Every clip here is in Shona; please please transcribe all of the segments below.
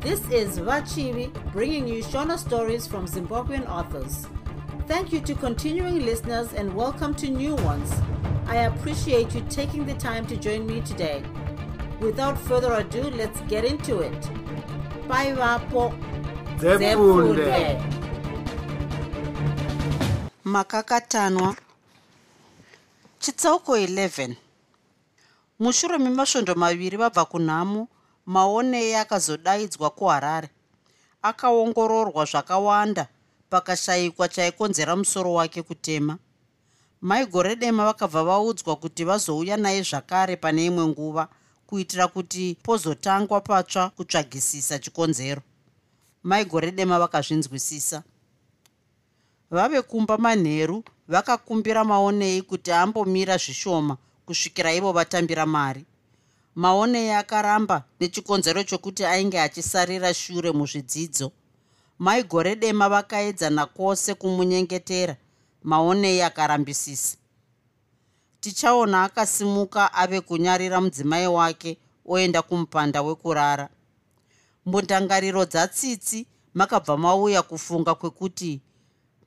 This is Vachivi bringing you Shona stories from Zimbabwean authors. Thank you to continuing listeners and welcome to new ones. I appreciate you taking the time to join me today. Without further ado, let's get into it. Bye, Vapo. Makakatanwa chitsauko 11 mushure memasvondo maviri vabva kunhamo maonei akazodaidzwa kuharare. Akaongororwa zvakawanda pakashayikwa chaikonzera musoro wake kutema. Maigore dema vakabva vaudzwa kuti vazouya naye zvakare pane imwe nguva kuitira kuti pozotangwa patsva kutsvagisisa chikonzero. Maigore dema vakazvinzwisisa. Vave kumba manheru vakakumbira maonei kuti ambomira zvishoma kusvikira ivo vatambira mari maonei akaramba nechikonzero chokuti ainge achisarira shure muzvidzidzo. Maigore dema vakaedzana kwose kumunyengetera maonei akarambisisa tichaona akasimuka ave kunyarira mudzimai wake oenda kumupanda wekurara. Mbundangariro dzatsitsi makabva mauya kufunga kwekuti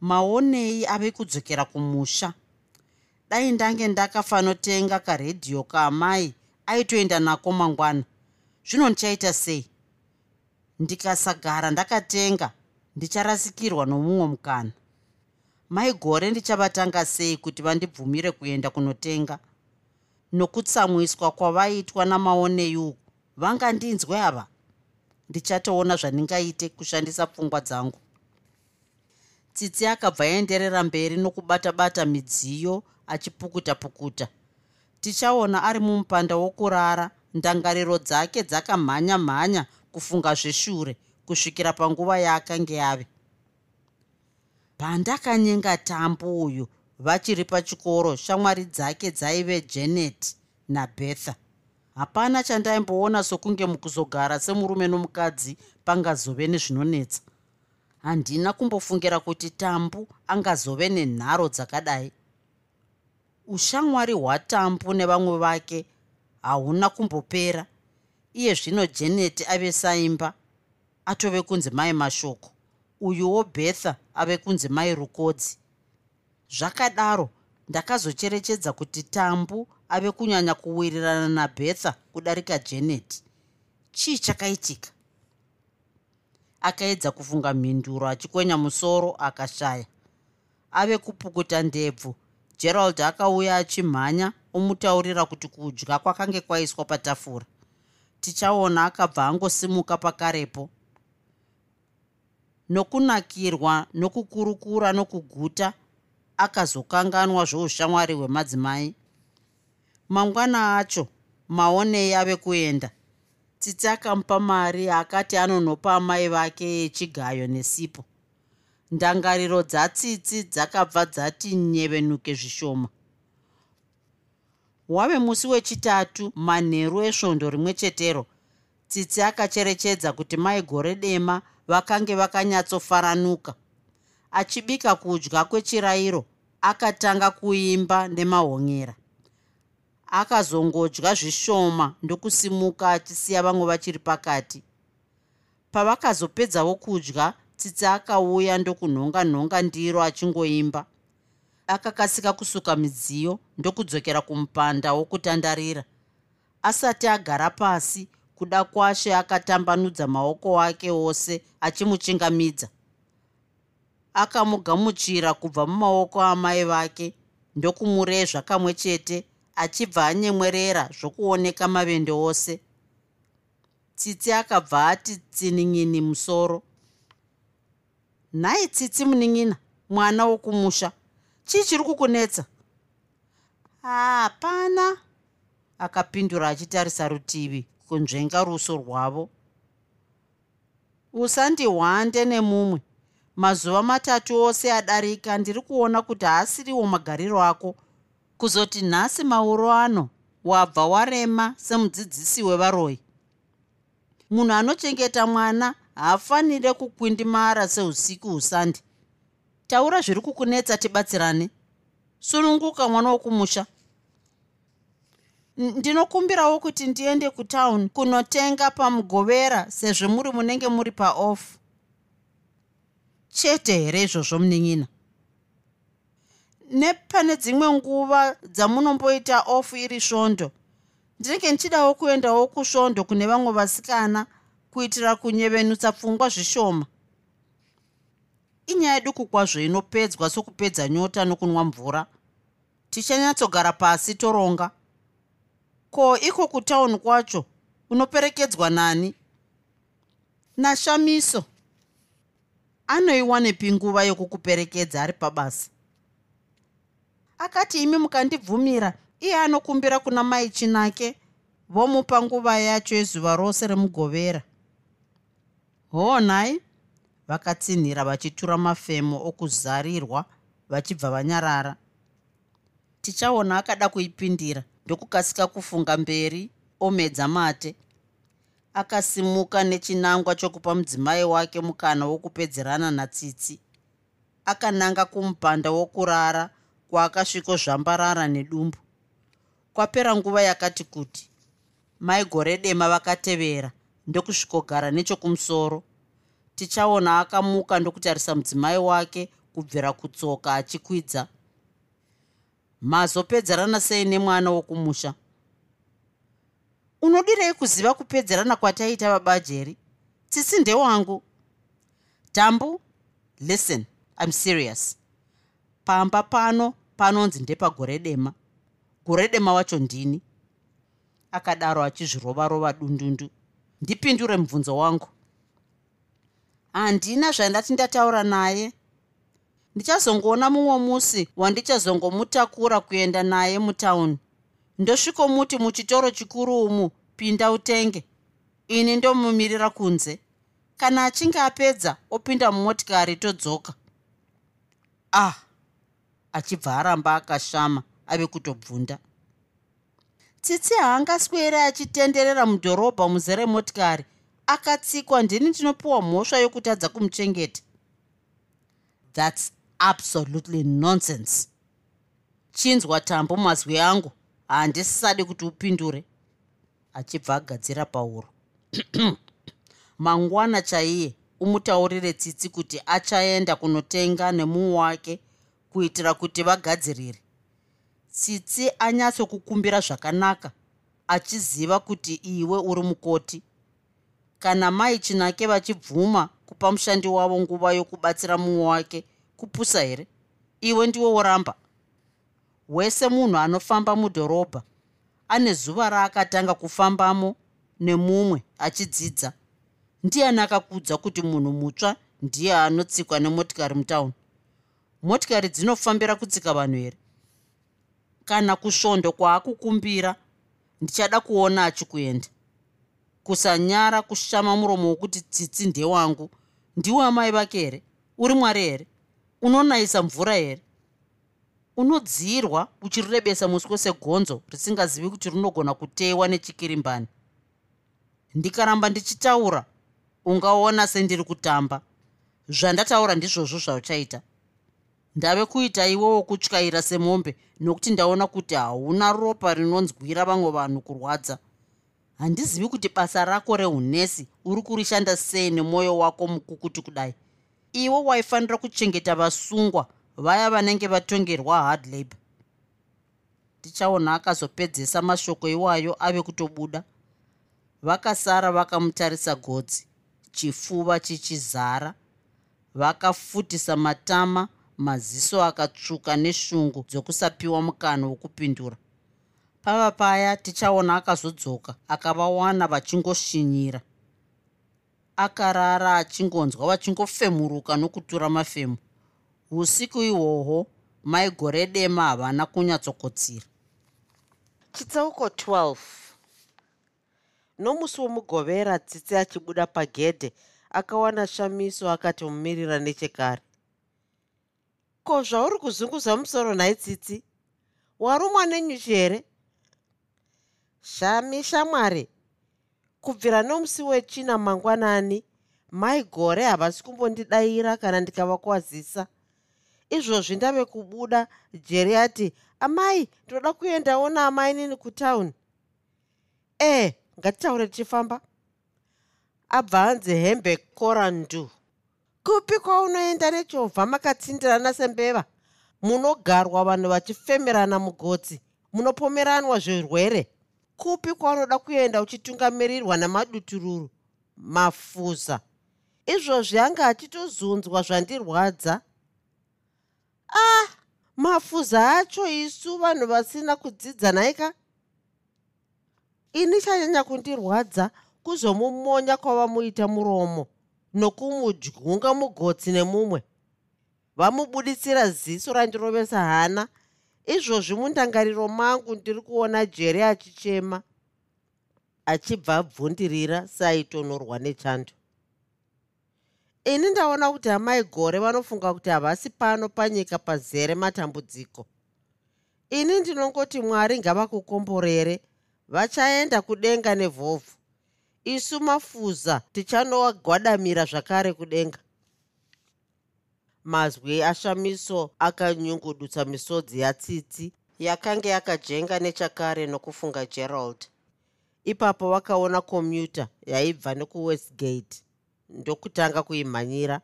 maonei ave kudzokera kumusha. Dai ndange ndakafanotenga karedhiyo kaamai aitoenda nako mangwana. Zvino ndichaita sei? Ndikasagara ndakatenga ndicharasikirwa nomumwe mukana. Mai gore ndichavatanga sei kuti vandibvumire kuenda kunotenga? Nokutsamwiswa kwavaitwa namaonei uku vangandinzwe ava? Ndichatoona zvandingaite kushandisa pfungwa dzangu. Tsitsi akabva aenderera mberi nokubata-bata midziyo achipukuta-pukuta tichaona ari mumupanda wokurara. Ndangariro dzake dzakamhanya-mhanya kufunga zveshure kusvikira panguva yaakanga ave pandakanyenga tambo uyu vachiri pachikoro shamwari dzake dzaive janet nabetha hapana chandaimboona sokunge mukuzogara semurume nomukadzi pangazove nezvinonetsa. Handina kumbofungira kuti tambu angazove nenharo dzakadai ushamwari hwatambu nevamwe vake hauna kumbopera. Iye zvino janet ave saimba atove kunzi mai mashoko. Uyuwo betha ave kunzi mai rukodzi zvakadaro ndakazocherechedza kuti tambu ave kunyanya kuwirirana nabetha kudarika janet. Chii chakaitika? Akaedza kufunga mhinduro achikwenya musoro akashaya. Ave kupukuta ndebvu gerald akauya achimhanya omutaurira kuti kudya kwakange kwaiswa patafura. Tichaona akabva angosimuka pakarepo. Nokunakirwa nokukurukura nokuguta akazokanganwa zvoushamwari hwemadzimai. Mangwana acho maonei ave kuenda. Tsitsi akamupa mari akati anonopa amai vake echigayo nesipo ndangariro dzatsitsi dzakabva dzati nyevenuke zvishoma. Wave musi wechitatu manheru esvondo rimwe chetero tsitsi akacherechedza kuti maigore dema vakange vakanyatsofaranuka achibika kudya kwechirayiro akatanga kuimba nemahonyera akazongodya zvishoma ndokusimuka achisiya vamwe vachiri pakati. Pavakazopedzawo kudya tsitsi akauya ndokunhonga-nhonga ndiro achingoimba. Akakasika kusuka midziyo ndokudzokera kumupanda wokutandarira. Asati agara pasi kuda kwashe akatambanudza maoko ake ose achimuchingamidza. Akamugamuchira kubva mumaoko amai vake ndokumurezva kamwe chete achibva anyemwerera zvokuoneka mavende ose. Tsitsi akabva ati tsinin'ini musoro nhai tsitsi munin'ina mwana wokumusha. Chii chiri kukunetsa? Hapana akapindura achitarisa rutivi kunzvenga ruso rwavo. Usandihwande nemumwe. Mazuva matatu ose adarika ndiri kuona kuti haasiriwo magariro ako. Kuzoti nhasi mauro ano wabva warema semudzidzisi wevaroi. Munhu anochengeta mwana haafanire kukwindimara seusiku husandi. Taura zviri kukunetsa tibatsirane. Sununguka mwana wokumusha. Ndinokumbirawo kuti ndiende kutauni kunotenga pamugovera sezvo muri munenge muri paofu chete here izvozvo munin'ina nepane dzimwe nguva dzamunomboita ofu iri svondo ndinenge ndichidawo kuendawo kusvondo kune vamwe vasikana kuitira kunyevenutsa pfungwa zvishoma. Inyaya duku kwazvo inopedzwa sokupedza nyota nokunwa mvura. Tichanyatsogara pasi toronga. Ko iko kutauni kwacho? Unoperekedzwa nani? Nashamiso. Anoiwanepi nguva yokukuperekedza ari pabasa? Akati imi mukandibvumira iye anokumbira kuna mai chinake? Vomupa nguva yacho yezuva rose remugovera hoo nhai vakatsinhira vachitura mafemo okuzarirwa vachibva vanyarara. Tichaona akada kuipindira ndokukasika kufunga mberi omedza mate. Akasimuka nechinangwa chokupa mudzimai wake mukana wokupedzerana natsitsi. Akananga kumupanda wokurara kwaakasvikozvambarara nedumbu. Kwapera nguva yakati kuti mai gore dema vakatevera ndokusvikogara nechokumusoro tichaona akamuka ndokutarisa mudzimai wake kubvira kutsoka achikwidza. Mazopedzerana sei nemwana wokumusha? Unodirei kuziva kupedzerana kwataita babajeri tsitsi ndewangu. Tambu listen im serious. Pamba pano panonzi ndepagore dema. Gore dema wacho ndini. Akadaro achizvirova-rova dundundu ndipindure mubvunzo wangu. Handina zvandati ndataura naye. Ndichazongoona mumwe musi wandichazongomutakura kuenda naye mutauni. Ndosvikomuti muchitoro chikuru umu pinda utenge. Ini ndomumirira kunze. Kana achinge apedza opinda mumotikari todzoka. Ah achibva aramba akashama ave kutobvunda tsitsi haangaswere achitenderera mudhorobha muzere motikari. Akatsikwa ndini ndinopiwa mhosva yokutadza kumuchengeta. Thats absolutely nonsense. Chinzwa tambo mazwi angu. Handisisadi kuti upindure. Achibva agadzira pauro mangwana chaiye umutaurire tsitsi kuti achaenda kunotenga nemumwe wake kuitira kuti vagadzirire tsitsi anyatsokukumbira zvakanaka achiziva kuti iwe uri mukoti. Kana mai chinake vachibvuma kupa mushandi wavo nguva yokubatsira mumwe wake kupusa here? Iwe ndiwe woramba. Wese munhu anofamba mudhorobha ane zuva raakatanga kufambamo nemumwe achidzidza. Ndiani akakudza kuti munhu mutsva ndiye anotsikwa nemotikari mutauni motikari dzinofambira kutsika vanhu here kana kusvondo kwaakukumbira ndichada kuona achikuenda. Kusanyara kushama muromo wokuti tsitsi ndewangu. Ndiwe amai vake here? Uri mwari here? Unonayisa mvura here? Unodziyirwa uchirirебesa muswe segonzo risingazivi kuti rinogona kutewa nechikirimbani ndikaramba ndichitaura. Ungaona sendiri kutamba. Zvandataura ndizvozvo zvauchaita ndave kuita iwowo kutyaira semombe nokuti ndaona kuti hauna ropa rinonzwira vamwe vanhu kurwadza. Handizivi kuti basa rako reunesi uri kurishanda sei nemwoyo wako mukukuti kudai. Iwe waifanira kuchengeta vasungwa vaya vanenge vatongerwa hard labor. Tichaona akazopedzesa mashoko iwayo ave kutobuda. Vakasara vakamutarisa godzi chifuva chichizara vakafutisa matama maziso akatsvuka neshungu dzokusapiwa mukana wokupindura. Pava paya tichaona akazodzoka akavawana vachingoshinyira. Akarara achingonzwa vachingofemuruka nokutura mafemo usiku ihwohwo mai gore dema havana kunyatsokotsira. Chitsauko 12 nomusi womugovera tsitsi achibuda pagedhe akawana shamiso akati mumirira nechekare ko zvauri kuzunguza musoro nhai tsitsi warumwa nenyuchi here? Shami shamwari kubvira nomusi wechina mangwanani. Mai gore havasi kumbondidayira kana ndikavakwazisa izvozvi ndave kubuda. Jeri ati amai ndoda kuendawo naamai nini kutauni ee ngatitaure tichifamba. Abva anzi hembe korandu kupi kwaunoenda nechovha makatsindirana sembeva? Munogarwa vanhu vachifemerana mugotsi munopomeranwa zvirwere. Kupi kwaunoda kuenda uchitungamirirwa namadutururu? Mafuza. Izvozvi anga achitozunzwa zvandirwadza? Ah mafuza acho isu vanhu vasina kudzidza naika? Ini chanyanya kundirwadza kuzomumonya kwavamuita muromo nokumudyunga mugotsi nemumwe. Vamubuditsira ziso randirovesa hana. Izvozvi mundangariro mangu ndiri kuona jeri achichema achibva abvundirira saitonorwa nechando. Ini ndaona kuti amai gore vanofunga kuti havasi pano panyika pazere matambudziko. Ini ndinongoti mwari ngavakukomborere vachaenda kudenga nevhovhu isu mafuza tichanowagwadamira zvakare kudenga. Mazwi ashamiso akanyungudutsa misodzi yatsitsi yakanga yakajenga nechakare nokufunga gerald. Ipapo vakaona komuta yaibva nekuwestgate ndokutanga kuimhanyira.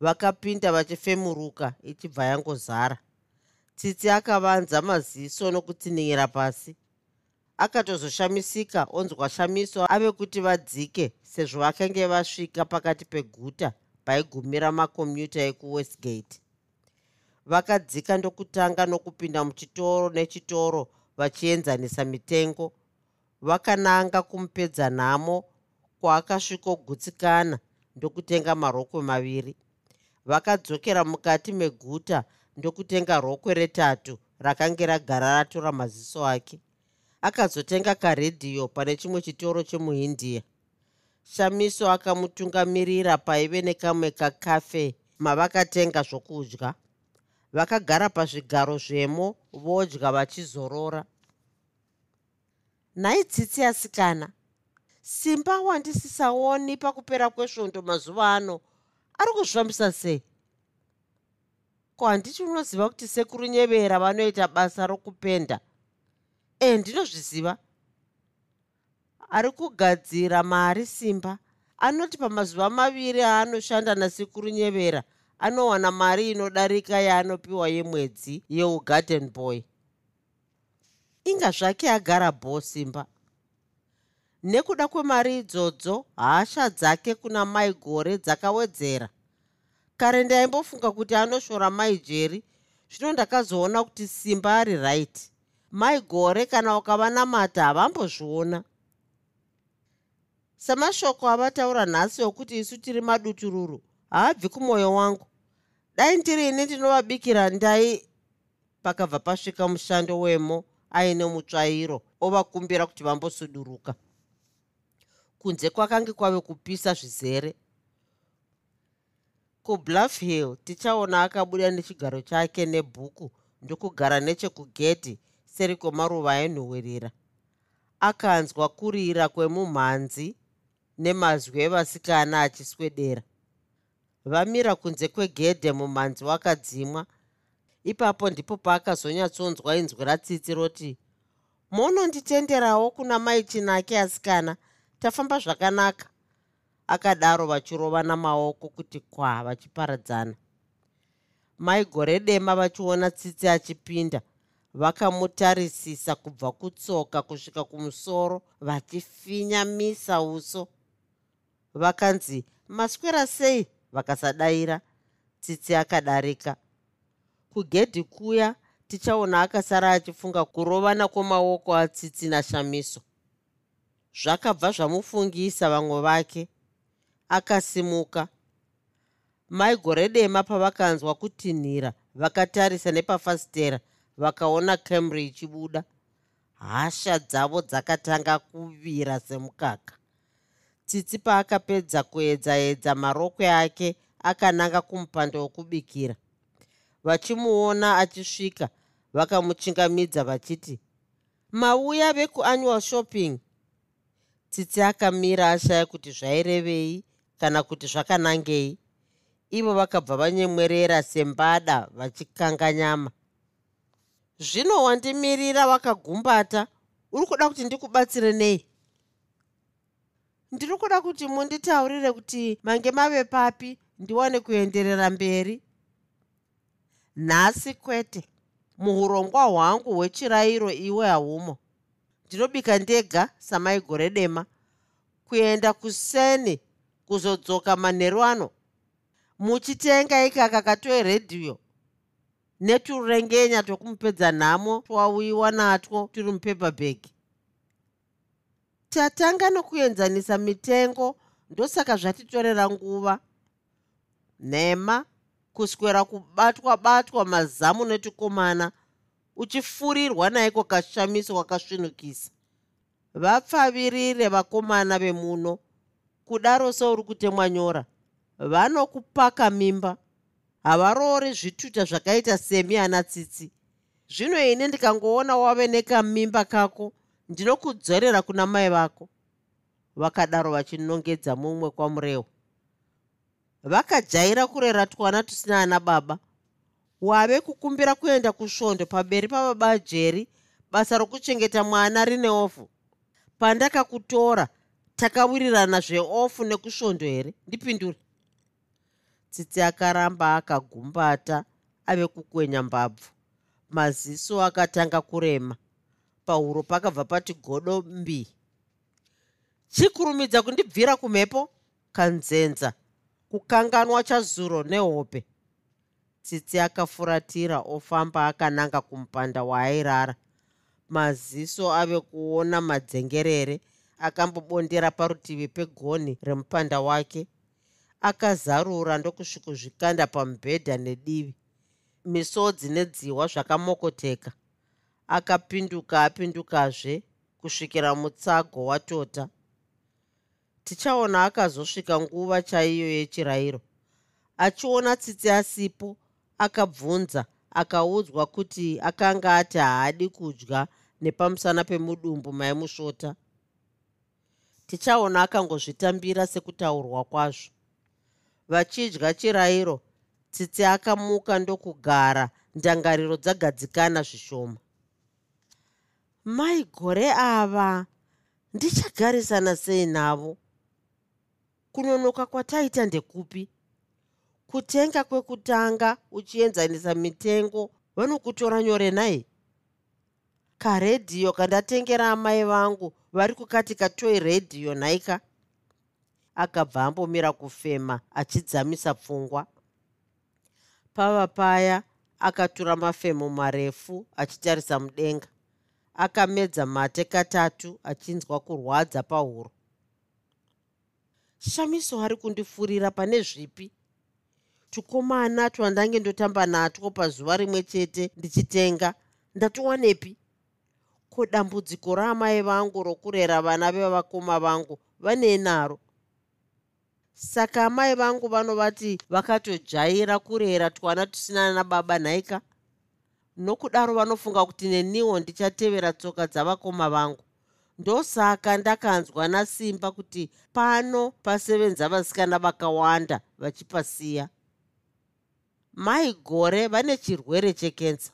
Vakapinda vachifemuruka ichibva yangozara. Tsitsi akavanza maziso nokutsinira pasi akatozoshamisika onzwa shamiso ave kuti vadzike sezvo vakange vasvika pakati peguta paigumira makomyuta ekuwestgate. Vakadzika ndokutanga nokupinda muchitoro nechitoro vachienzanisa mitengo. Vakananga kumupedza nhamo kwaakasvikogutsikana ndokutenga marokwe maviri. Vakadzokera mukati meguta ndokutenga rokwe retatu rakange ragara ratora maziso ake akazotenga karedhiyo pane chimwe chitoro chemuindia. Shamiso akamutungamirira paive nekamwe kakafe mavakatenga zvokudya. Vakagara pazvigaro zvemo vodya vachizorora. Nhai tsitsi asikana simba wandisisaoni pakupera kwesvondo mazuva ano ari kuzvifambisa sei? Ko handiti unoziva kuti sekuru nyevera vanoita basa rokupenda e ndinozviziva. Ari kugadzira mari simba. Anoti pamazuva maviri aanoshanda nasekuru nyevera anowana mari inodarika yaanopiwa yemwedzi yeugarden boy. Inga zvake agara bo simba. Nekuda kwemari idzodzo hasha dzake kuna mai gore dzakawedzera. Kare ndaimbofunga kuti anoshora mai jeri zvino ndakazoona kuti simba ari right mai gore kana ukavanamata havambozviona semashoko avataura nhasi okuti isu tiri madutururu haabvi kumwoyo wangu. Dai ndiri ini ndinovabikira ndai. Pakabva pasvika mushando wemo aine mutsvairo ovakumbira kuti vambosuduruka. Kunze kwakange kwave kupisa zvizere. Kubluff hill tichaona akabuda nechigaro chake nebhuku ndokugara nechekugedhi seri kwemaruva ainhuhwirira akanzwa kurira kwemumhanzi nemazwi evasikana achiswedera. Vamira kunze kwegedhe mumhanzi wakadzimwa. Ipapo ndipo paakazonyatsonzwa inzwi ratsitsi roti munonditenderawo kuna mai chinake asikana tafamba zvakanaka. Akadaro vachirova namaoko kuti kwa vachiparadzana. Mai gore dema vachiona tsitsi achipinda vakamutarisisa kubva kutsoka kusvika kumusoro vachifinyamisa uso. Vakanzi maswera sei? Vakasadayira tsitsi akadarika kugedhi kuya tichaona akasara achifunga kurovana kwemaoko atsitsi nashamiso. Zvakabva zvamufungisa vamwe vake. Akasimuka. Mai gore dema pavakanzwa kutinhira vakatarisa nepafasitera vakaona camry ichibuda hasha dzavo dzakatanga kuvira semukaka. Tsitsi paakapedza kuedzaedza marokwe ake akananga kumupando wokubikira. Vachimuona achisvika vakamuchingamidza vachiti mauya vekuannual shopping. Tsitsi akamira ashaya kuti zvairevei kana kuti zvakanangei. Ivo vakabva vanyemwerera sembada vachikanga nyama zvino wandimirira wakagumbata. Uri kuda kuti ndikubatsire nei? Ndiri kuda kuti munditaurire kuti mange mave papi ndiwane kuenderera mberi. Nhasi kwete muurongwa hwangu hwechirayiro iwe haumo. Ndinobika ndega samai gore dema kuenda kuseni kuzodzoka manheru ano muchitenga ikaka katoeredhiyo neturengenya twokumupedza nhamo twauyiwa natwo tiri mupepabhegi tatanga nokuenzanisa mitengo ndosaka zvatitorera nguva. Nhema kuswera kubatwa batwa mazamu netukomana uchifurirwa naiko kashamiso kwakasvinukisa. Vapfavirire vakomana vemuno kudaro seuri kutemwa nyora. Vanokupaka mimba havaroori zvituta zvakaita semi ana tsitsi. Zvino ine ndikangoona wave nekamimba kako ndinokudzorera kuna mai vako. Vakadaro vachinongedza mumwe kwamurewo vakajaira kurera twana tusina ana baba. Wave kukumbira kuenda kusvondo pamberi pababa jeri basa rokuchengeta mwana rine ofu. Pandakakutora takawirirana zveofu nekusvondo here? Ndipindure tsitsi akaramba akagumbata ave kukwenya mbabvu. Maziso akatanga kurema. Pahuro pakabva pati godo mbi. Chikurumidza kundibvira kumhepo kanzenza. Kukanganwa chazuro nehope. Tsitsi akafuratira ofamba akananga kumupanda waairara maziso ave kuona madzengerere akambobondera parutivi pegonhi remupanda wake akazarura ndokusvikuzvikanda pamubhedha nedivi. Misodzi nedziwa zvakamokoteka. Akapinduka apindukazve kusvikira mutsago watota. Tichaona akazosvika nguva chaiyo yechirayiro. Achiona tsitsi asipo akabvunza akaudzwa kuti akanga ati haadi kudya nepamusana pemudumbu maimusvota tichaona akangozvitambira sekutaurwa kwazvo vachidya chirayiro. Tsitsi akamuka ndokugara ndangariro dzagadzikana zvishoma. Mai gore ava ndichagarisana sei navo? Kunonoka kwataita ndekupi? Kutenga kwekutanga uchienzanisa mitengo vanokutora nyore nai karedhiyo kandatengera amai vangu vari kukati katoi redhiyo nhaika akabva ambomira kufema achidzamisa pfungwa. Pava paya akatura mafemo marefu achitarisa mudenga. Akamedza mate katatu achinzwa kurwadza pahuro. Shamiso ari kundifurira pane zvipi? Tukomana twandange ndotamba natwo pazuva rimwe chete ndichitenga ndatowanepi ko dambudziko raamai vangu rokurera vana vevakoma vangu vanei naro saka amai vangu vanovati vakatodzvaira kurera twana tusina nababa nhaika nokudaro vanofunga kuti neniwo ndichatevera tsoka dzavakoma vangu. Ndosaka ndakanzwa nasimba kuti pano pasevenza vasikana vakawanda vachipasiya. Mai gore vane chirwere chekensa.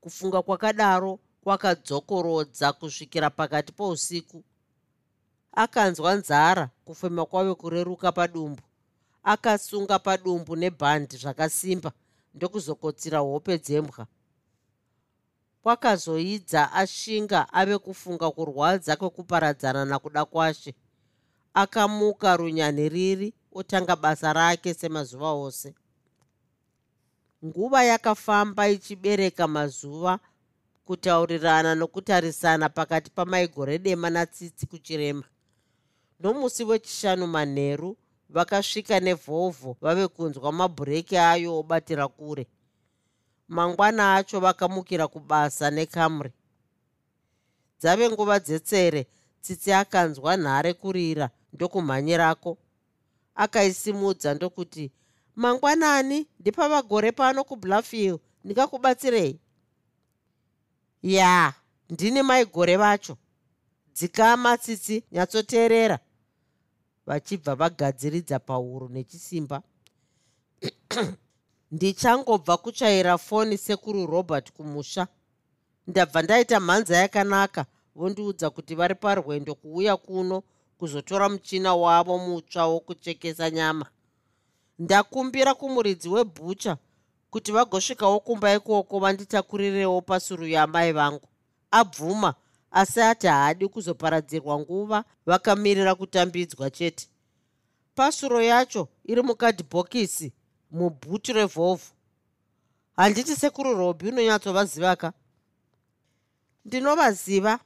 Kufunga kwakadaro kwakadzokorodza kusvikira pakati pousiku akanzwa nzara kufema kwave kureruka padumbu. Akasunga padumbu nebhandi zvakasimba ndokuzokotsira hope dzembwa. Kwakazoidza ashinga ave kufunga kurwadza kwekuparadzana nakuda kwashe. Akamuka runyani riri otanga basa rake semazuva ose. Nguva yakafamba ichibereka mazuva kutaurirana nokutarisana pakati pamaigore dema natsitsi kuchirema nomusi wechishanu manheru vakasvika nevhovho vave kunzwa mabhureki ayo obatira kure. Mangwana acho vakamukira kubasa nekamuri. Dzave nguva dzetsere tsitsi akanzwa nhare kurira ndokumhanyirako. Akaisimudza ndokuti mangwanani ndipavagore pano kubluffil ndingakubatsirei ya ndini maigore vacho. Dzikama tsitsi nyatsoteerera vachibva vagadziridza pauro nechisimba. Ndichangobva kutsvaira foni sekuru robert kumusha. Ndabva ndaita mhanza yakanaka vondiudza kuti vari parwendo kuuya kuno kuzotora muchina wavo mutsva wokuchekesa nyama. Ndakumbira kumuridzi webhucha kuti vagosvikawo kumba ikoko vanditakurirewo pasuru yamai vangu. Abvuma asi ati haadi kuzoparadzirwa nguva vakamirira kutambidzwa chete. Pasuro yacho iri mukadhibhokisi mubhuti revhovhu. Handiti sekuru robi unonyatsovazivaka. Ndinovaziva.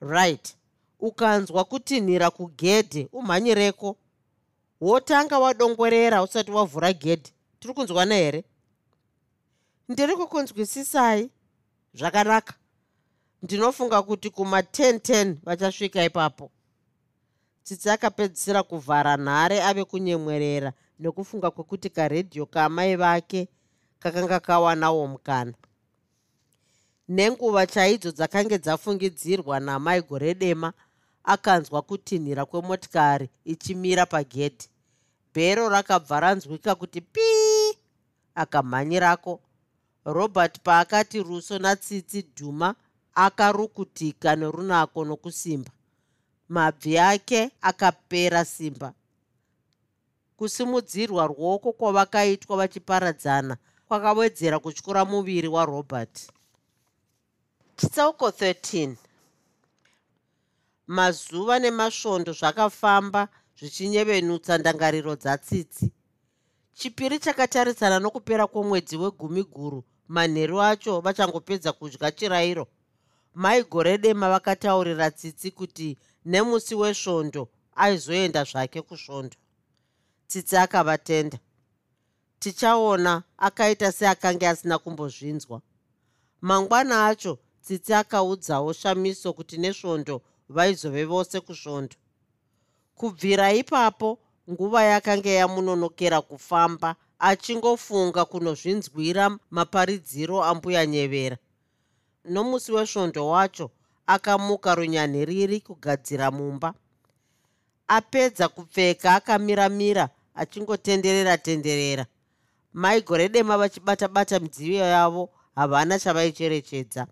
Right. Ukanzwa kutinhira kugedhe umhanyireko. Wotanga wadongwerera usati wavhura gedhe. Tiri kunzwana here? Ndiri kukunzwisisai zvakanaka ndinofunga kuti kuma10 10 vachasvika ipapo. Tsitsi akapedzisira kuvhara nhare ave kunyemwerera nekufunga kwekuti karedhiyo kaamai vake kakanga kawanawo mukana. Nenguva chaidzo dzakange dzafungidzirwa namai gore dema akanzwa kutinhira kwemotikari ichimira pagedhi. Bhero rakabva ranzwika kuti pii akamhanyirako. Robert paakati ruso natsitsi dhuma akarukutika nerunako nokusimba. Mabvi ake akapera simba. Kusimudzirwa ruoko kwavakaitwa vachiparadzana kwakawedzera kutyura muviri warobert. Chitsauko 13 mazuva nemasvondo zvakafamba zvichinyevenutsa ndangariro dzatsitsi. Chipiri chakatarisana nokupera kwomwedzi wegumi guru manheru acho vachangopedza kudya chirayiro mai gore dema vakataurira tsitsi kuti nemusi wesvondo aizoenda zvake kusvondo. Tsitsi akavatenda. Tichaona akaita seakanga asina kumbozvinzwa. Mangwana acho tsitsi akaudzawo shamiso kuti nesvondo vaizove vose kusvondo. Kubvira ipapo nguva yakanga yamunonokera kufamba achingofunga kunozvinzwira maparidziro ambuya nyevera nomusi wesvondo wacho akamuka runyanhiriri kugadzira mumba. Apedza kupfeka akamira-mira achingotenderera tenderera. Mai gore dema vachibata-bata midziyo yavo havana chavaicherechedza.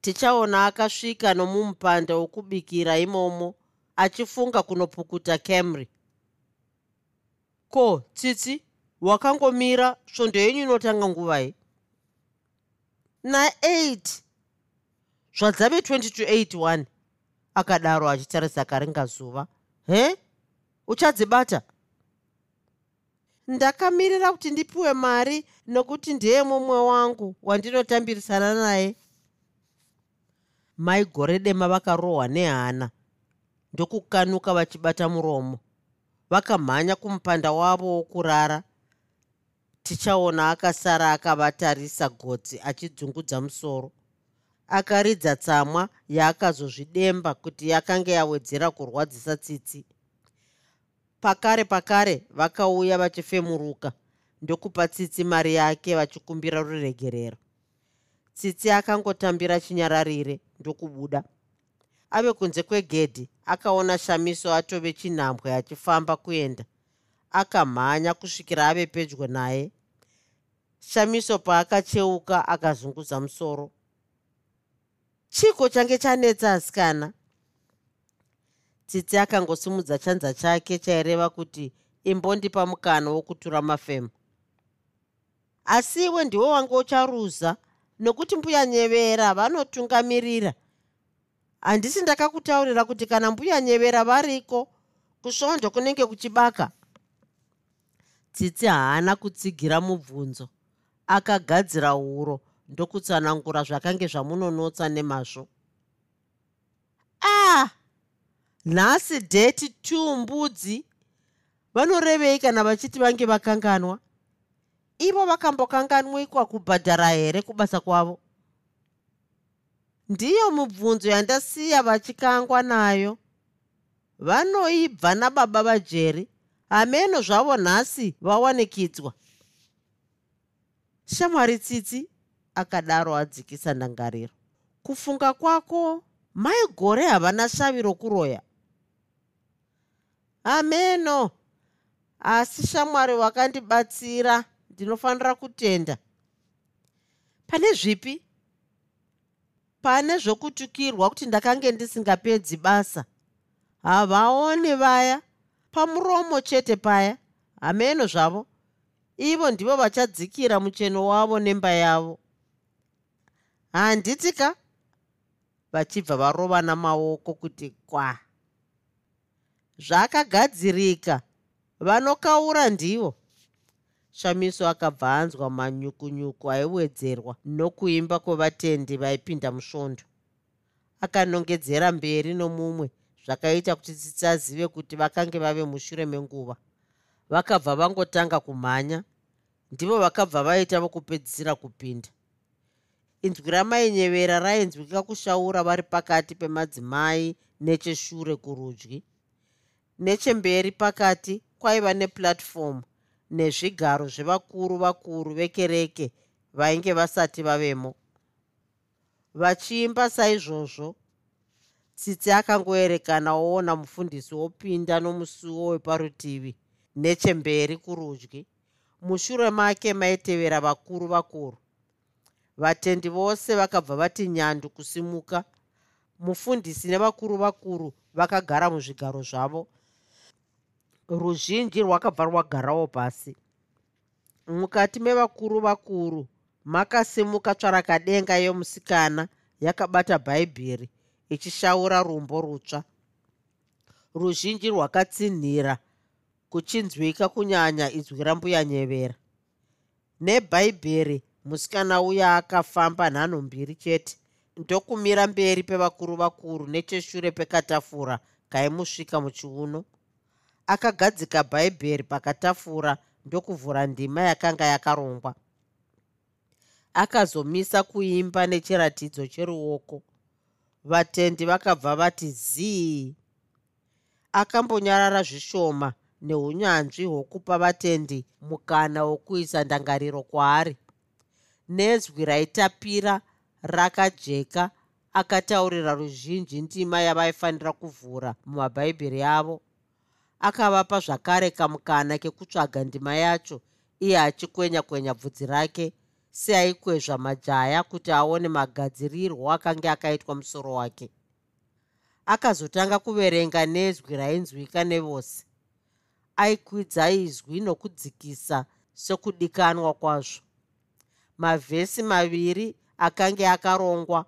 Tichaona akasvika nomumupanda wokubikira imomo achifunga kunopukuta camry. Ko tsitsi wakangomira svondo yenyu inotanga nguvai na8 zvadzave 2081 akadaro achitarisa karinga zuva he? Uchadzibata? Ndakamirira kuti ndipiwe mari nokuti ndiye mumwe wangu wandinotambirisana naye. Mai gore dema vakarohwa nehana. Ndokukanuka vachibata muromo. Vakamhanya kumupanda wavo wokurara tichaona akasara akavatarisa gotsi achidzungudza musoro. Akaridza tsamwa yaakazozvidemba kuti yakanga yawedzera kurwadzisa tsitsi. Pakare pakare vakauya vachifemuruka ndokupa tsitsi mari yake vachikumbira ruregerero. Tsitsi akangotambira chinyararire ndokubuda. Ave kunze kwegedhi akaona shamiso atove chinhambwe achifamba kuenda akamhanya kusvikira ave pedyo naye. Shamiso paakacheuka akazunguza musoro. Chiko change chanetsa asikana? Tsitsi akangosimudza chanza chake chaireva kuti imbondipa mukana wokutura mafemu. Asi iwe ndiwo wanga ucharuza nokuti mbuya nyevera vanotungamirira. Handisi ndakakutaurira kuti kana mbuya nyevera variko kusvondo kunenge kuchibaka tsitsi haana kutsigira mubvunzo. Akagadzira uro ndokutsanangura zvakange zvamunonotsa nemazvo. Ah! Nhasi dheti t mbudzi. Vanorevei kana vachiti vange vakanganwa? Ivo vakambokanganwikwa kubhadhara here kubasa kwavo? Ndiyo mubvunzo yandasiya vachikangwa nayo. Vanoibva nababa vajeri hameno zvavo nhasi vawanikidzwa shamwari tsitsi akadaro adzikisa ndangariro. Kufunga kwako mai gore havana shavi rokuroya. Ameno asi shamwari wakandibatsira ndinofanira kutenda. Pane zvipi? Pane zvokutukirwa kuti ndakange ndisingapedzi basa. Havaoni vaya pamuromo chete paya. Hameno zvavo. Ivo ndivo vachadzikira mucheno wavo nemba yavo. Handiti ka? Vachibva varova namaoko kuti kwa? Zvakagadzirika. Vanokaura ndivo. Shamiso akabva anzwa manyukunyuku aiwedzerwa nokuimba kwevatendi vaipinda musvondo. Akanongedzera mberi nomumwe zvakaita kuti tsitsi azive kuti vakange vave mushure menguva. Vakabva vangotanga kumhanya ndivo vakabva vaita vokupedzisira kupinda. Inzwi ramainyevera rainzwika kushaura vari pakati pemadzimai necheshure kurudyi. Nechemberi pakati kwaiva nepuratifomu nezvigaro zvevakuru vakuru vekereke vainge vasati vavemo. Vachiimba saizvozvo tsitsi akangoerekana oona mufundisi wopinda nomusuwo weparutivi nechemberi kurudyi. Mushure make maitevera vakuru vakuru. Vatendi vose vakabva vati nyandu kusimuka. Mufundisi nevakuru vakuru vakagara muzvigaro zvavo. Ruzhinji rwakabva rwagarawo pasi. Mukati mevakuru vakuru makasimuka tsvarakadenga yomusikana yakabata bhaibheri ichishaura rumbo rutsva. Ruzhinji rwakatsinhira kuchinzwika kunyanya inzwi rambuya nyevera nebhaibheri musikana uya akafamba nhanho mbiri chete. Ndokumira mberi pevakuru vakuru necheshure pekatafura kaimusvika muchiuno. Akagadzika bhaibheri pakatafura ndokuvhura ndima yakanga yakarongwa. Akazomisa kuimba nechiratidzo cheruoko vatendi vakabva vati zii! Akambonyarara zvishoma neunyanzvi hwokupa vatendi mukana wokuisa ndangariro kwaari. Nezwi raitapira rakajeka akataurira ruzhinji ndima yavaifanira kuvhura mumabhaibheri avo. Akavapa zvakare kamukana kekutsvaga ndima yacho iye achikwenya kwenya bvudzi rake seaikwezva majaya kuti aone magadzirirwo akanga akaitwa musoro wake. Akazotanga kuverenga nezwi rainzwika nevose. Aikwidza izwi nokudzikisa sekudikanwa kwazvo. Mavhesi maviri akange akarongwa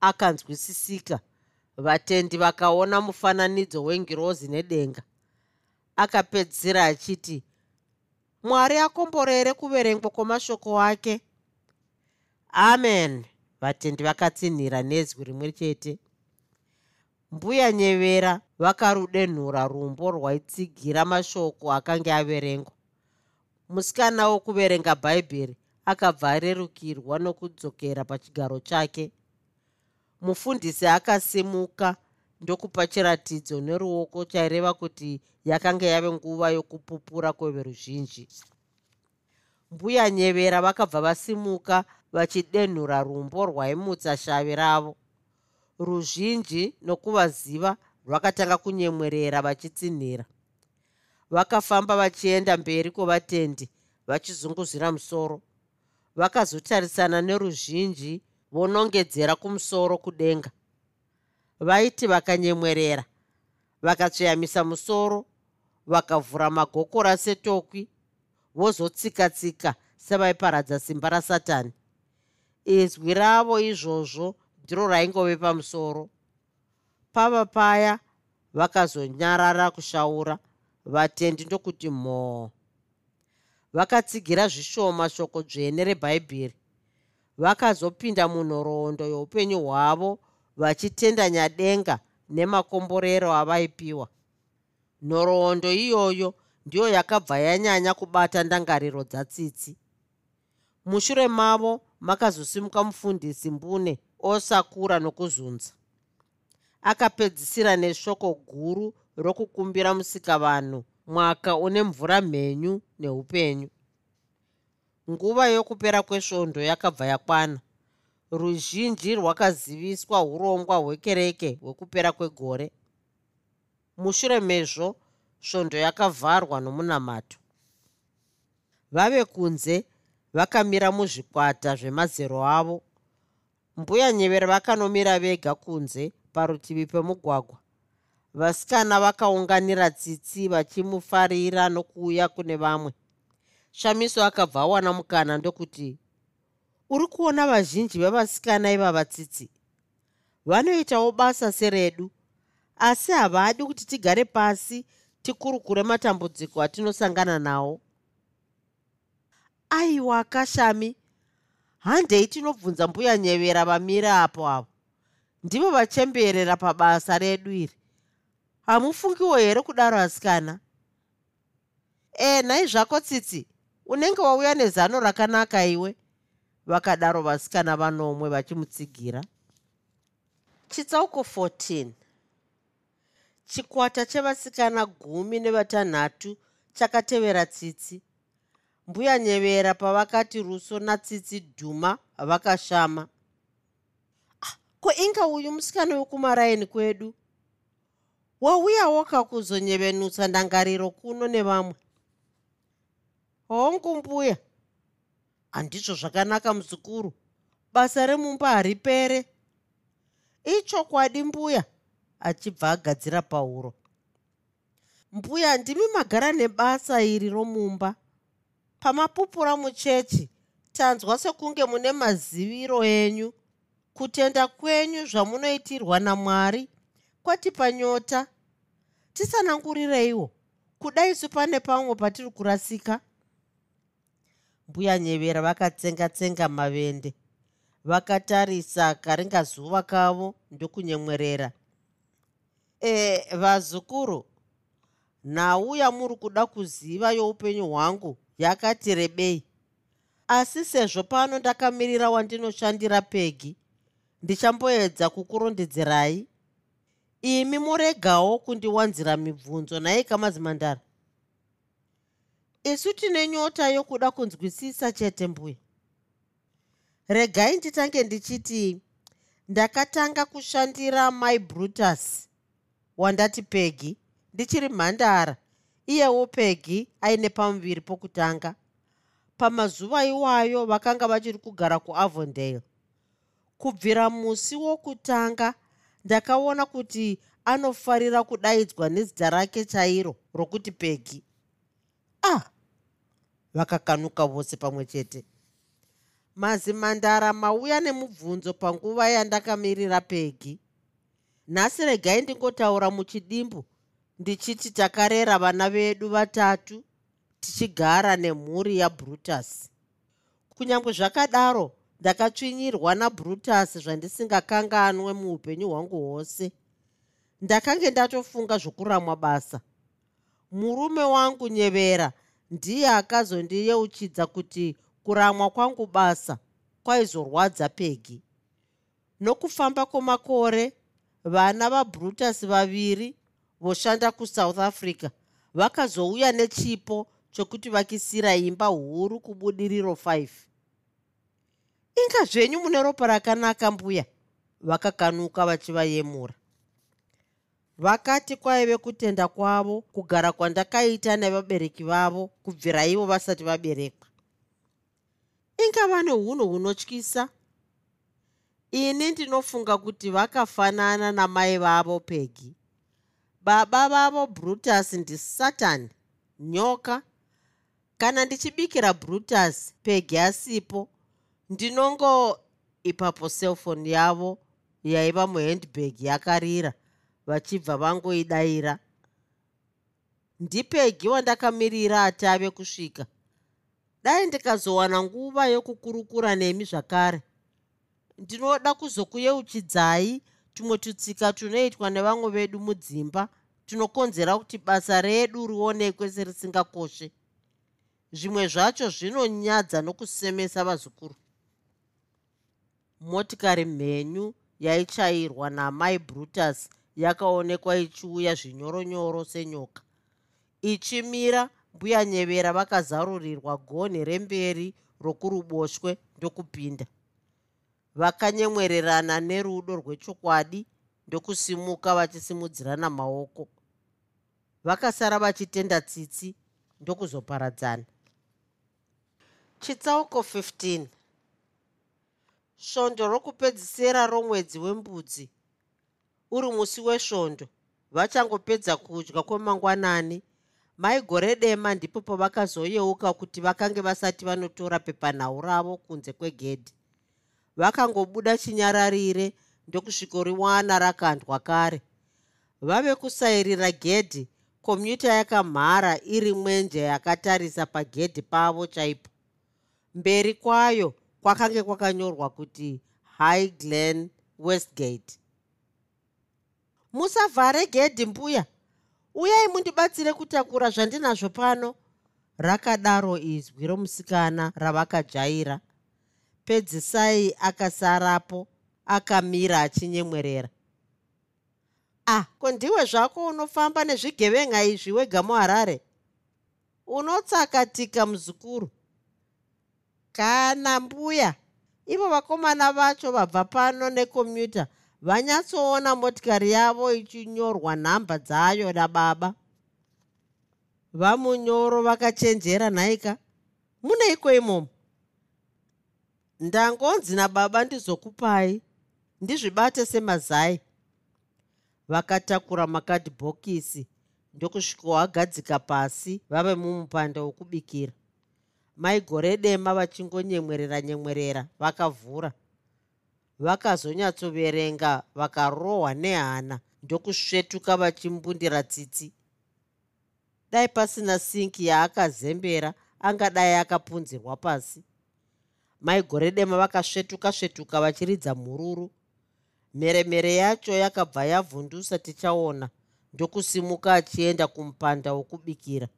akanzwisisika. Vatendi vakaona mufananidzo wengirozi nedenga. Akapedzisira achiti mwari akomborere kuverengwa kwamashoko ake amen. Vatendi vakatsinhira nezwi rimwe chete. Mbuya nyevera vakarudenhura rumbo rwaitsigira mashoko akanga averengwa. Musikana wokuverenga bhaibheri akabva arerukirwa nokudzokera pachigaro chake. Mufundisi akasimuka ndokupa chiratidzo neruoko chaireva kuti yakanga yave nguva yokupupura kweveruzhinji mbuya nyevera vakabva vasimuka vachidenhura rumbo rwaimutsa shavi ravo. Ruzhinji nokuvaziva rwakatanga kunyemwerera vachitsinhira. Vakafamba vachienda mberi kwevatendi vachizunguzira musoro. Vakazotarisana neruzhinji vonongedzera kumusoro kudenga. Vaiti vakanyemwerera vakatsveyamisa musoro vakavhura magokora setokwi vozotsika-tsika sevaiparadza simba rasatani. Izwi ravo izvozvo ndiro raingove pamusoro. Pava paya vakazonyarara kushaura vatendi ndokuti mhoo vakatsigira zvishoma shoko dzvene rebhaibheri vakazopinda munhoroondo youpenyu hwavo vachitenda nyadenga nemakomborero avaipiwa. Nhoroondo iyoyo ndiyo yakabva yanyanya kubata ndangariro dzatsitsi mushure mavo makazosimuka mufundisi mbune osakura nokuzunza. Akapedzisira neshoko guru rokukumbira musikavanhu mwaka une mvura mhenyu neupenyu. Nguva yokupera kwesvondo yakabva yakwana. Ruzhinji rwakaziviswa urongwa hwekereke hwekupera kwegore. Mushure mezvo svondo yakavharwa nomunamato vave kunze vakamira muzvikwata zvemazero avo. Mbuya nyevere vakanomira vega kunze parutivi pemugwagwa. Vasikana vakaunganira tsitsi vachimufarira nokuuya kune vamwe. Shamiso akabva awana mukana ndokuti uri kuona vazhinji vevasikana ivava tsitsi? Vanoitawo basa seredu asi havadi kuti tigare pasi tikurukure matambudziko atinosangana nawo. Aiwa kashami. Handei tinobvunza mbuya nyevera vamira apo avo. Ndivo vachemberera pabasa redu iri. Hamufungiwo here kudaro asikana? E nhai zvako tsitsi unenge wauya nezano rakanaka iwe? Vakadaro vasikana vanomwe vachimutsigira. Chitsauko 14 chikwata chevasikana gumi nevatanhatu chakatevera tsitsi. Mbuya nyevera pavakati ruso natsitsi dhuma vakashama. Ah, ko inga uyu musikana wekumaraini kwedu? Wauyawo kakuzonyevenutsa ndangariro kuno nevamwe? Hongu mbuya handizvo zvakanaka muzukuru. Basa remumba haripere. Ichokwadi mbuya achibva agadzira pauro mbuya ndimi magara nebasa iri romumba. Pamapupura muchechi tanzwa sekunge mune maziviro enyu. Kutenda kwenyu zvamunoitirwa namwari kwatipa nyota tisanangurireiwo kudai su pane pamwe patiri kurasika. Mbuya nyevera vakatsenga-tsenga mavende. Vakatarisa karinga zuva kavo ndokunyemwerera e vazukuru nhau yamuri kuda kuziva youpenyu hwangu yakati rebei. Asi sezvo pano ndakamirira wandinoshandira pegi ndichamboedza kukurondedzerai imi muregawo kundiwanzira mibvunzo nhai kamazimandara isu tine nyota yokuda kunzwisisa chete mbuya. Regai nditange ndichiti ndakatanga kushandira my brutus wandati pegi ndichiri mhandara. Iyewo pegi aine pamuviri pokutanga. Pamazuva iwayo vakanga vachiri kugara kuavondale. Kubvira musi wokutanga ndakaona kuti anofarira kudaidzwa nezita rake chairo rokuti pegi. Ah! Vakakanuka vose pamwe chete. Mazimandara mauya nemubvunzo panguva yandakamirira pegi nhasi regai ndingotaura muchidimbu ndichiti takarera vana vedu vatatu tichigara nemhuri yabrutus kunyange zvakadaro ndakatsvinyirwa nabrutus zvandisingakanganwe muupenyu hwangu hwose. Ndakange ndatofunga zvokuramwa basa. Murume wangu nyevera ndiye akazondiyeuchidza kuti kuramwa kwangu basa kwaizorwadza pegi. Nokufamba kwemakore vana vabrutus vaviri voshanda kusouth africa. Vakazouya nechipo chokuti vakisira imba huru kubudiriro 5 inga zvenyu mune ropa rakanaka mbuya vakakanuka vachivayemura. Vakati kwaive kutenda kwavo kugara kwandakaita nevabereki vavo kubvira ivo vasati vaberekwa. Inga vane unhu hunotyisa ini ndinofunga kuti vakafanana namai vavo pegi baba vavo brutus ndisatani nyoka. Kana ndichibikira brutus pegi asipo ndinongo ipapo cellphone yavo yaiva muhandbag yakarira vachibva vangoidayira ndipegi wandakamirira atave kusvika. Dai ndikazowana nguva yokukurukura nemi zvakare ndinoda kuzokuyeuchidzai tumwe tutsika tunoitwa nevamwe vedu mudzimba tunokonzera kuti basa redu rionekwe serisingakoshe zvimwe zvacho zvinonyadza nokusemesa vazukuru. Motikari mhenyu yaichairwa namai brutus yakaonekwa ichiuya zvinyoronyoro senyoka. Ichimira mbuya nyevera vakazarurirwa gonhi remberi rokuruboshwe ndokupinda vakanyemwererana nerudo rwechokwadi ndokusimuka vachisimudzirana maoko. Vakasara vachitenda tsitsi ndokuzoparadzana. Chitsauko 15 svondo rokupedzisira romwedzi wembudzi. Uri musi wesvondo. Vachangopedza kudya kwemangwanani. Mai gore dema ndipo pavakazoyeuka kuti vakange vasati vanotora pepanhau ravo kunze kwegedhi vakangobuda chinyararire ndokusvikoriwana rakandwa kare. Vave kusairira gedhi komyuta yakamhara iri mwenje yakatarisa pagedhi pavo chaipo. Mberi kwayo kwakange kwakanyorwa kuti high glen westgate. Musavhare gedhi mbuya. Uyai mundibatsire kutakura zvandinazvo pano. Rakadaro izwi romusikana ravakajaira pedzisai akasarapo akamira achinyemwerera. Ah ko ndiwe zvako unofamba nezvigevenga izvi wega muharare? Unotsakatika muzukuru. Kana mbuya ivo vakomana vacho vabva pano nekomyuta vanyatsoona motikari yavo ichinyorwa nhamba dzayo nababa. Vamunyoro vakachenjera nhaika muneiko imomo ndangonzi nababa ndizokupai ndizvibate semazai. Vakatakura makadhibhokisi ndokusvika wagadzika pasi vave mumupanda wokubikira. Maigore dema vachingonyemwerera nyemwerera vakavhura. Vakazonyatsoverenga vakarohwa nehana ndokusvetuka vachimbundira tsitsi. Dai pasina sinki yaakazembera angadai akapunzirwa pasi maigore dema vakasvetuka svetuka vachiridza mhururu. Mheremhere yacho yakabva yavhundusa tichaona. Ndokusimuka achienda kumupanda wokubikira.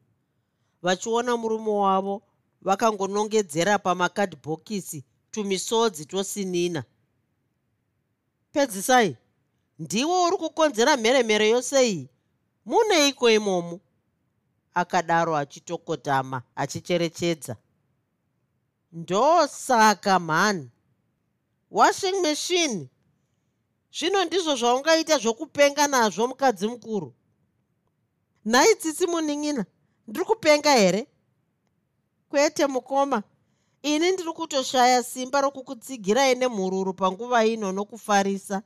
Vachiona murume wavo vakangonongedzera pamakadhibhokisi tumisodzi tosinina pedzisai ndiwo uri kukonzera mheremhere yose iyi? Muneiko imomo? Akadaro achitokotama achicherechedza ndosaka mhani washing machine. Zvino ndizvo zvaungaita zvokupenga nazvo mukadzi mukuru. Nhai tsitsi munin'ina ndiri kupenga here? Kwete mukoma. Ini ndiri kutoshaya simba rokukutsigirai nemhururu panguva ino nokufarisa.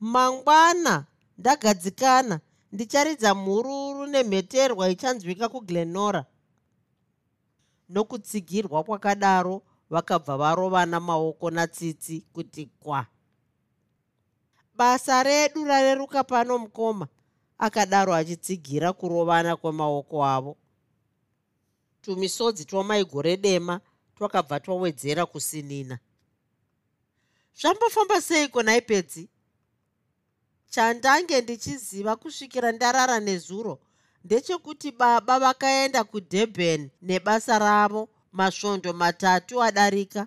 Mangwana ndagadzikana. Ndicharidza mhururu nemheterwa ichanzwika kuglenora nokutsigirwa kwakadaro vakabva varovana maoko natsitsi kuti kwa. Basa redu rareruka pano mukoma akadaro achitsigira kurovana kwemaoko avo. Tumisodzi twamaigore dema twakabva twawedzera kusinina. Zvambofamba seiko naipedzi chandange ndichiziva kusvikira ndarara nezuro ndechekuti baba vakaenda kudurban nebasa ravo masvondo matatu adarika.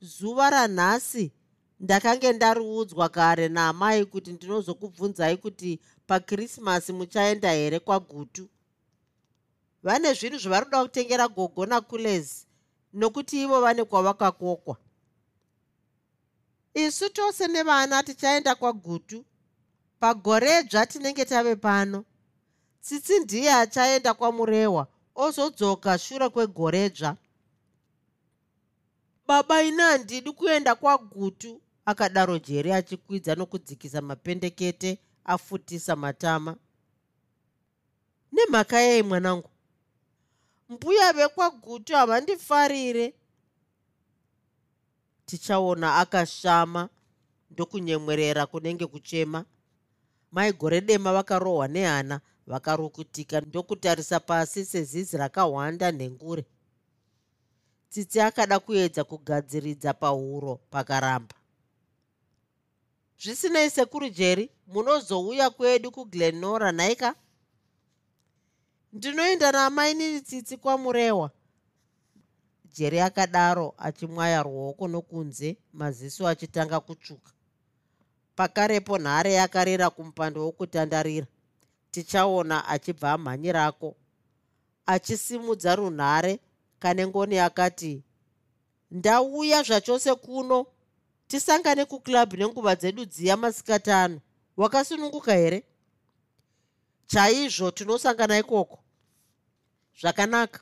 Zuva ranhasi ndakange ndariudzwa kare naamai kuti ndinozokubvunzai kuti pakrismasi muchaenda here kwagutu. Vane zvinhu zvavari kuda kutengera gogo nakulezi nokuti ivo vane kwavakakokwa. Isu tose nevana tichaenda kwagutu. Pagoredzva tinenge tave pano tsitsi ndiye achaenda kwamurehwa ozodzoka shure kwegoredzva baba ine handidi kuenda kwagutu akadaro jeri achikwidza nokudzikisa mapendekete afutisa matama. Nemhaka yei mwanangu? Mbuya vekwagutu havandifarire. Tichaona akashama ndokunyemwerera kunenge kuchema. Maigore dema vakarohwa nehana vakarukutika ndokutarisa pasi sezizi rakahwanda nhengure tsitsi akada kuedza kugadziridza pahuro pakaramba. Zvisinei sekuru jeri munozouya kwedu kuglenora nhaika ndinoenda namainini tsitsi kwamurehwa jeri akadaro achimwaya ruoko nokunze maziso achitanga kutsvuka. Pakarepo nhare yakarira kumupando wokutandarira tichaona achibva amhanyirako achisimudza runhare kane ngoni akati ndauya zvachose kuno. Tisangane kuklabhu nenguva dzedu dziya masikatano. Wakasununguka here? Chaizvo tinosangana ikoko. Zvakanaka.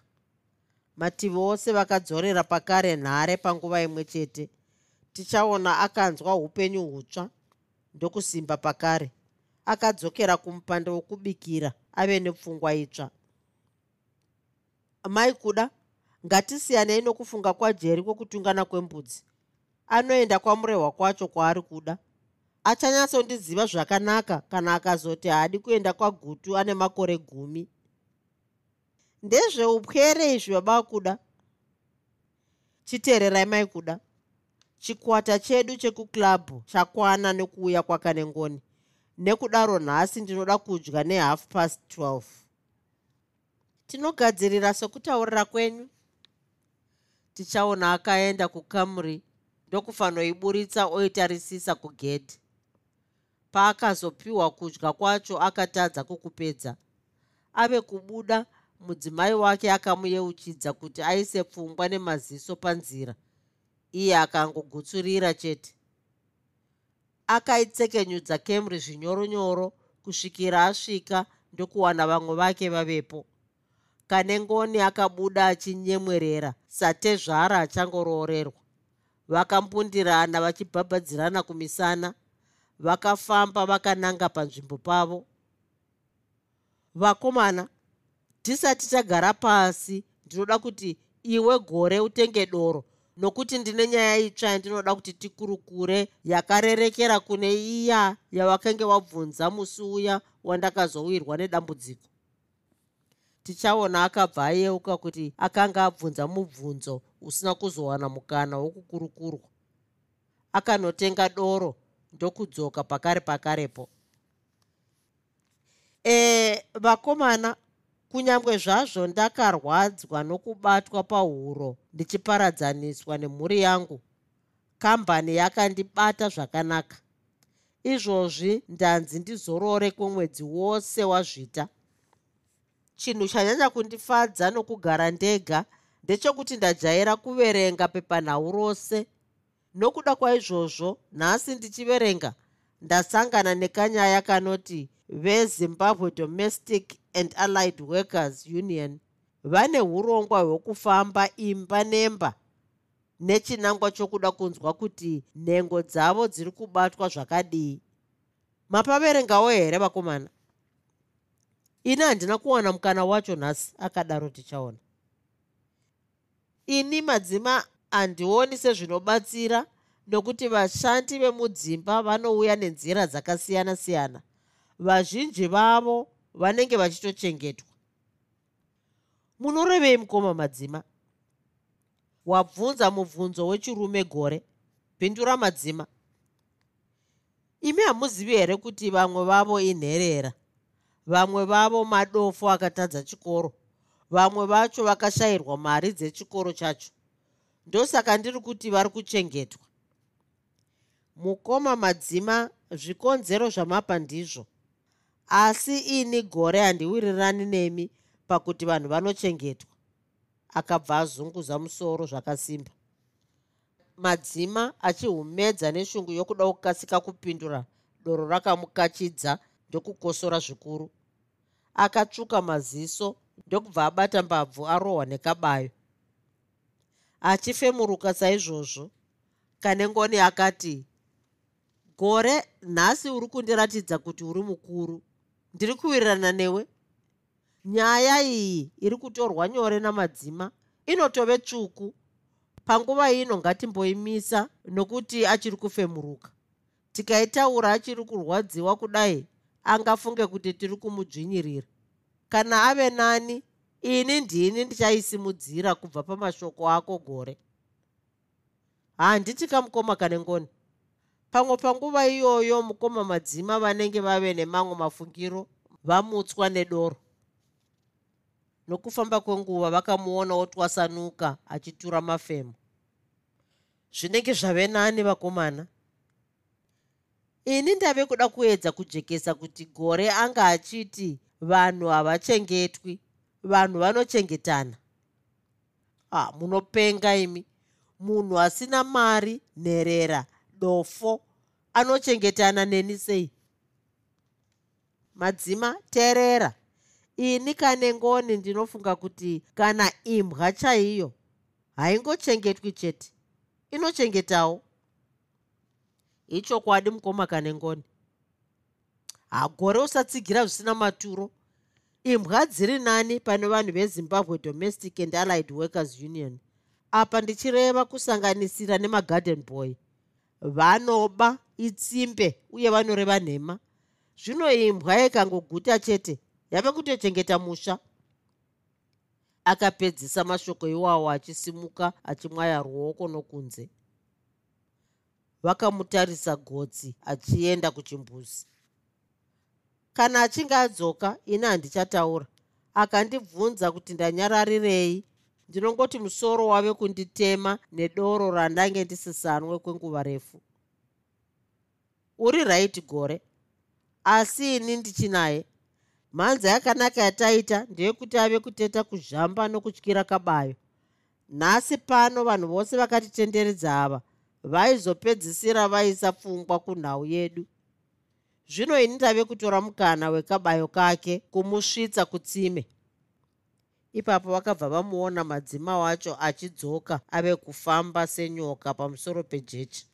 Mativi ose vakadzorera pakare nhare panguva imwe chete. Tichaona akanzwa upenyu hutsva ndokusimba pakare akadzokera kumupanda wokubikira ave nepfungwa itsva mai kuda ngatisiyanei nokufunga kwajeri kwokutungana kwembudzi. Anoenda kwamurehwa kwacho kwaari kuda. Achanyatsondiziva zvakanaka kana akazoti haadi kuenda kwagutu ane makore gumi. Ndezveupwere izvi baba kuda? Chiteererai mai kuda. Chikwata chedu chekuklabhu chakwana nekuuya kwakanengoni nekudaro nhasi ndinoda kudya nehalf past 12 tinogadzirira sokutaurira kwenyu. Tichaona akaenda kukamuri ndokufanoiburitsa oitarisisa kugedhi. Paakazopiwa kudya kwacho akatadza kukupedza. Ave kubuda mudzimai wake akamuyeuchidza kuti aise pfungwa nemaziso panzira. Iye akangogutsurira chete akaitsekenyudza camry zvinyoronyoro kusvikira asvika ndokuwana vamwe vake vavepo. Kanengoni akabuda achinyemwerera satezvara achangoroorerwa. Vakambundirana vachibhabhadzirana kumisana vakafamba vakananga panzvimbo pavo. Vakomana tisati tagara pasi ndinoda kuti iwe gore utenge doro nokuti ndine nyaya itsva yandinoda kuti tikurukure yakarerekera kune iya yawakenge wabvunza musi uya wandakazowirwa nedambudziko. Tichaona akabva ayeuka kuti akanga abvunza mubvunzo usina kuzowana mukana wokukurukurwa. Akanotenga doro ndokudzoka pakare pakarepo. E vakomana kunyange zvazvo ndakarwadzwa nokubatwa pahuro ndichiparadzaniswa nemhuri yangu kambani yakandibata zvakanaka. Izvozvi ndanzi ndizorore kwemwedzi wose wazvita. Chinhu chanyanya kundifadza nokugara ndega ndechekuti ndajaira kuverenga pepanhau rose. Nokuda kwaizvozvo nhasi ndichiverenga ndasangana nekanyaya kanoti vezimbabwe domestic and allied workers union. Vane urongwa hwekufamba imba nemba. Nechinangwa chokuda kunzwa kuti nhengo dzavo dziri kubatwa zvakadii mapaverengawo here vakomana? Ini handina kuwana mukana wacho nhasi akadaro tichaona. Ini madzima handioni sezvinobatsira nokuti vashandi vemudzimba vanouya nenzira dzakasiyana-siyana vazhinji vavo vanenge vachitochengetwa. Munorevei mukoma madzima. Wabvunza mubvunzo wechirume gore. Pindura madzima. Imi hamuzivi here kuti vamwe vavo inherera? Vamwe vavo madofo akatadza chikoro. Vamwe vacho vakashayirwa mari dzechikoro chacho. Ndosaka ndiri kuti vari kuchengetwa. Mukoma madzima zvikonzero zvamapa ndizvo asi ini gore handiwirirani nemi pakuti vanhu vanochengetwa. Akabva azunguza musoro zvakasimba. Madzima achihumedza neshungu yokuda kukasika kupindura doro rakamukachidza ndokukosora zvikuru. Akatsvuka maziso ndokubva abata mbabvu arohwa nekabayo. Achifemuruka saizvozvo kanengoni akati gore nhasi uri kundiratidza kuti uri mukuru ndiri kuwirirana newe. Nyaya iyi iri kutorwa nyore namadzima. Inotove tsvuku. Panguva ino ngatimboimisa nokuti achiri kufemuruka. Tikaitaura achiri kurwadziwa kudai angafunge kuti tiri kumudzvinyirira. Kana ave nani ini ndini ndichaisimudzira kubva pamashoko ako gore. Handiti kamukoma kane ngoni pamwe panguva iyoyo mukoma madzima vanenge vave nemamwe mafungiro vamutswa nedoro. Nokufamba kwenguva vakamuona otwasanuka achitura mafemo. Zvinenge zvave nani vakomana. Ini ndave kuda kuedza kujekesa kuti gore anga achiti vanhu havachengetwi vanhu vanochengetana. Ah, munopenga imi. Munhu asina mari nherera dofo anochengetana neni sei? Madzima teerera. Ini kane ngoni ndinofunga kuti kana imbwa chaiyo haingochengetwi chete inochengetawo? Ichokwadi mukoma kane ngoni. Hagore usatsigira zvisina maturo. Imbwa dziri nani pane vanhu vezimbabwe domestic and allied workers union. Apa ndichireva kusanganisira nemagarden boy vanoba itsimbe uye vanoreva nhema. Zvino imbwa ikangoguta chete yave kutochengeta musha. Akapedzisa mashoko iwawo achisimuka achimwaya ruoko nokunze. Vakamutarisa gotsi achienda kuchimbuzi. Kana achinge adzoka ini handichataura. Akandibvunza kuti ndanyararirei ndinongoti musoro wave kunditema nedoro randange ndisisanwe kwenguva refu. Uri raiti gore. Asi ini ndichinaye. Mhanza yakanaka yataita ndeyekuti ave kuteta kuzhamba nokutyira kabayo. Nhasi pano vanhu vose vakatitenderedza ava vaizopedzisira vaisa pfungwa kunhau yedu. Zvino ini ndave kutora mukana wekabayo kake kumusvitsa kutsime ipapo vakabva vamuona madzima wacho achidzoka ave kufamba senyoka pamusoro pejechi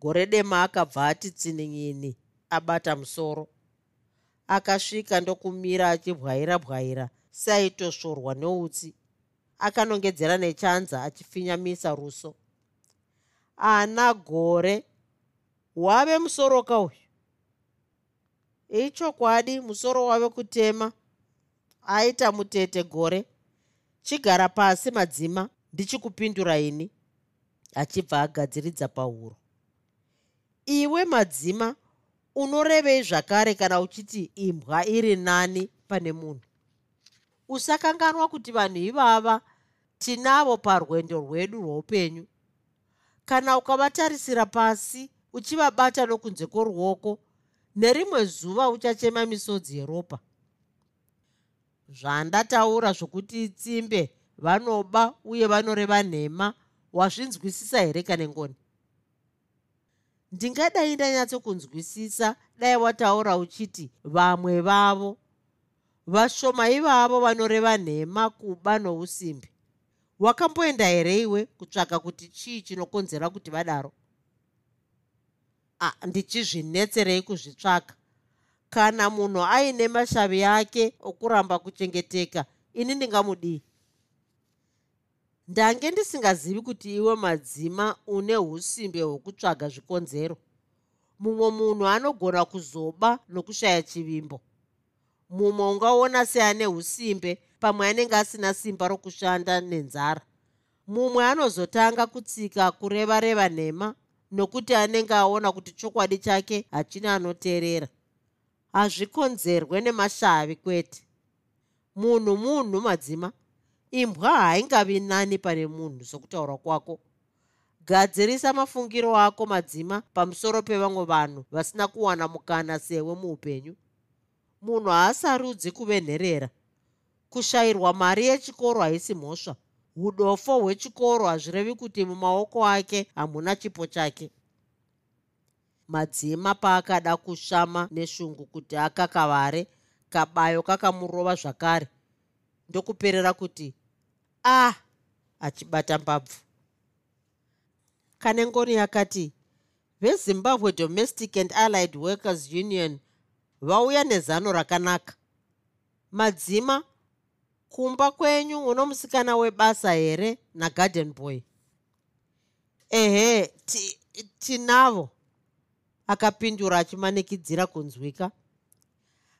gore dema akabva ati tsinin'ini abata musoro. Akasvika ndokumira achibwaira bwaira seaitosvorwa neutsi. Akanongedzera nechanza achifinyamisa ruso. Ana gore wave musoroka uyu. Ichokwadi musoro wave kutema aita mutete gore chigara pasi madzima ndichikupindura ini achibva agadziridza pahuro iwe madzima unorevei zvakare kana uchiti imbwa iri nani pane munhu usakanganwa kuti vanhu ivava tinavo parwendo rwedu rwoupenyu. Kana ukavatarisira pasi uchivabata nokunze kworuoko nerimwe zuva uchachema misodzi yeropa zvandataura zvokuti tsimbe vanoba uye vanoreva nhema wazvinzwisisa here kanengoni ndingadai ndanyatsokunzwisisa dai wataura uchiti vamwe vavo vashoma ivavo vanoreva nhema kuba nousimbi. Wakamboenda here iwe kutsvaka kuti chii chinokonzera kuti vadaro? Ndichizvinetserei kuzvitsvaka kana munhu aine mashavi ake okuramba kuchengeteka ini ndingamudii ndange ndisingazivi kuti iwe madzima une usimbe hwokutsvaga zvikonzero. Mumwe munhu anogona kuzoba nokushaya chivimbo. Mumwe ungaona seane usimbe pamwe anenge asina simba rokushanda nenzara. Mumwe anozotanga kutsika kureva reva nhema nokuti anenge aona kuti chokwadi chake hachina anoteerera hazvikonzerwe nemashavi kwete. Munhu munhu madzima imbwa haingavi nani pane munhu sokutaura kwako. Gadzirisa mafungiro ako madzima pamusoro pevamwe vanhu vasina kuwana mukana sewe muupenyu. Munhu haasarudzi kuvenherera. Kushayirwa mari yechikoro haisi mhosva. Udofo hwechikoro hazvirevi kuti mumaoko ake hamuna chipo chake madzima paakada kushama neshungu kuti akakavare kabayo kakamurova zvakare. Ndokuperera kuti a ah, achibata mbabvu. Kanengoni akati vezimbabwe domestic and allied workers union vauya nezano rakanaka. Madzima kumba kwenyu uno musikana webasa here nagarden boy ehe tinavo. ti akapindura achimanikidzira kunzwika.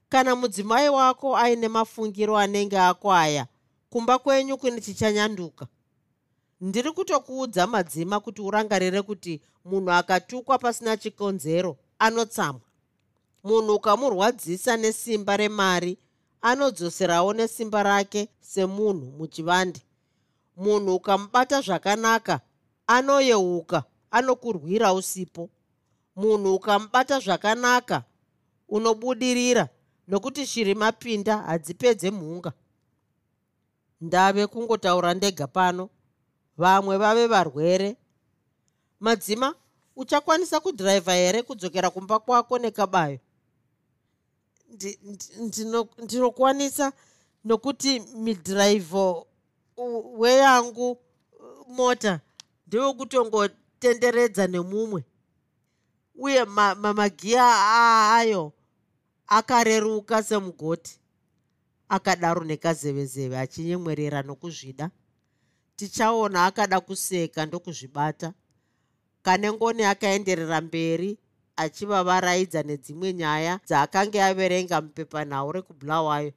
Kana mudzimai wako aine mafungiro anenge ako aya kumba kwenyu kune chichanyanduka. Ndiri kutokuudza madzima kuti urangarire kuti munhu akatukwa pasina chikonzero anotsamwa. Munhu ukamurwadzisa nesimba remari anodzoserawo nesimba rake semunhu muchivande. Munhu ukamubata zvakanaka anoyeuka anokurwira usipo munhu ukamubata zvakanaka unobudirira nokuti shiri mapinda hadzipedze mhunga. Ndave kungotaura ndega pano vamwe vave varwere. Madzima uchakwanisa kudhiraivha here kudzokera kumba kwako nekabayo? Ndinokwanisa nokuti midhiraivho weyangu mota ndewekutongotenderedza nemumwe uye magiya ma ayo akareruka semugoti akadaro nekazevezeve achinyemwerera nokuzvida. Tichaona akada kuseka ndokuzvibata. Kane ngoni akaenderera mberi achivavaraidza nedzimwe nyaya dzaakanga averenga mupepanhau rekubulawayo.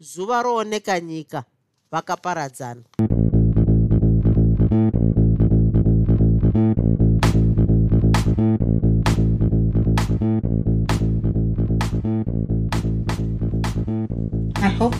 Zuva rooneka nyika vakaparadzana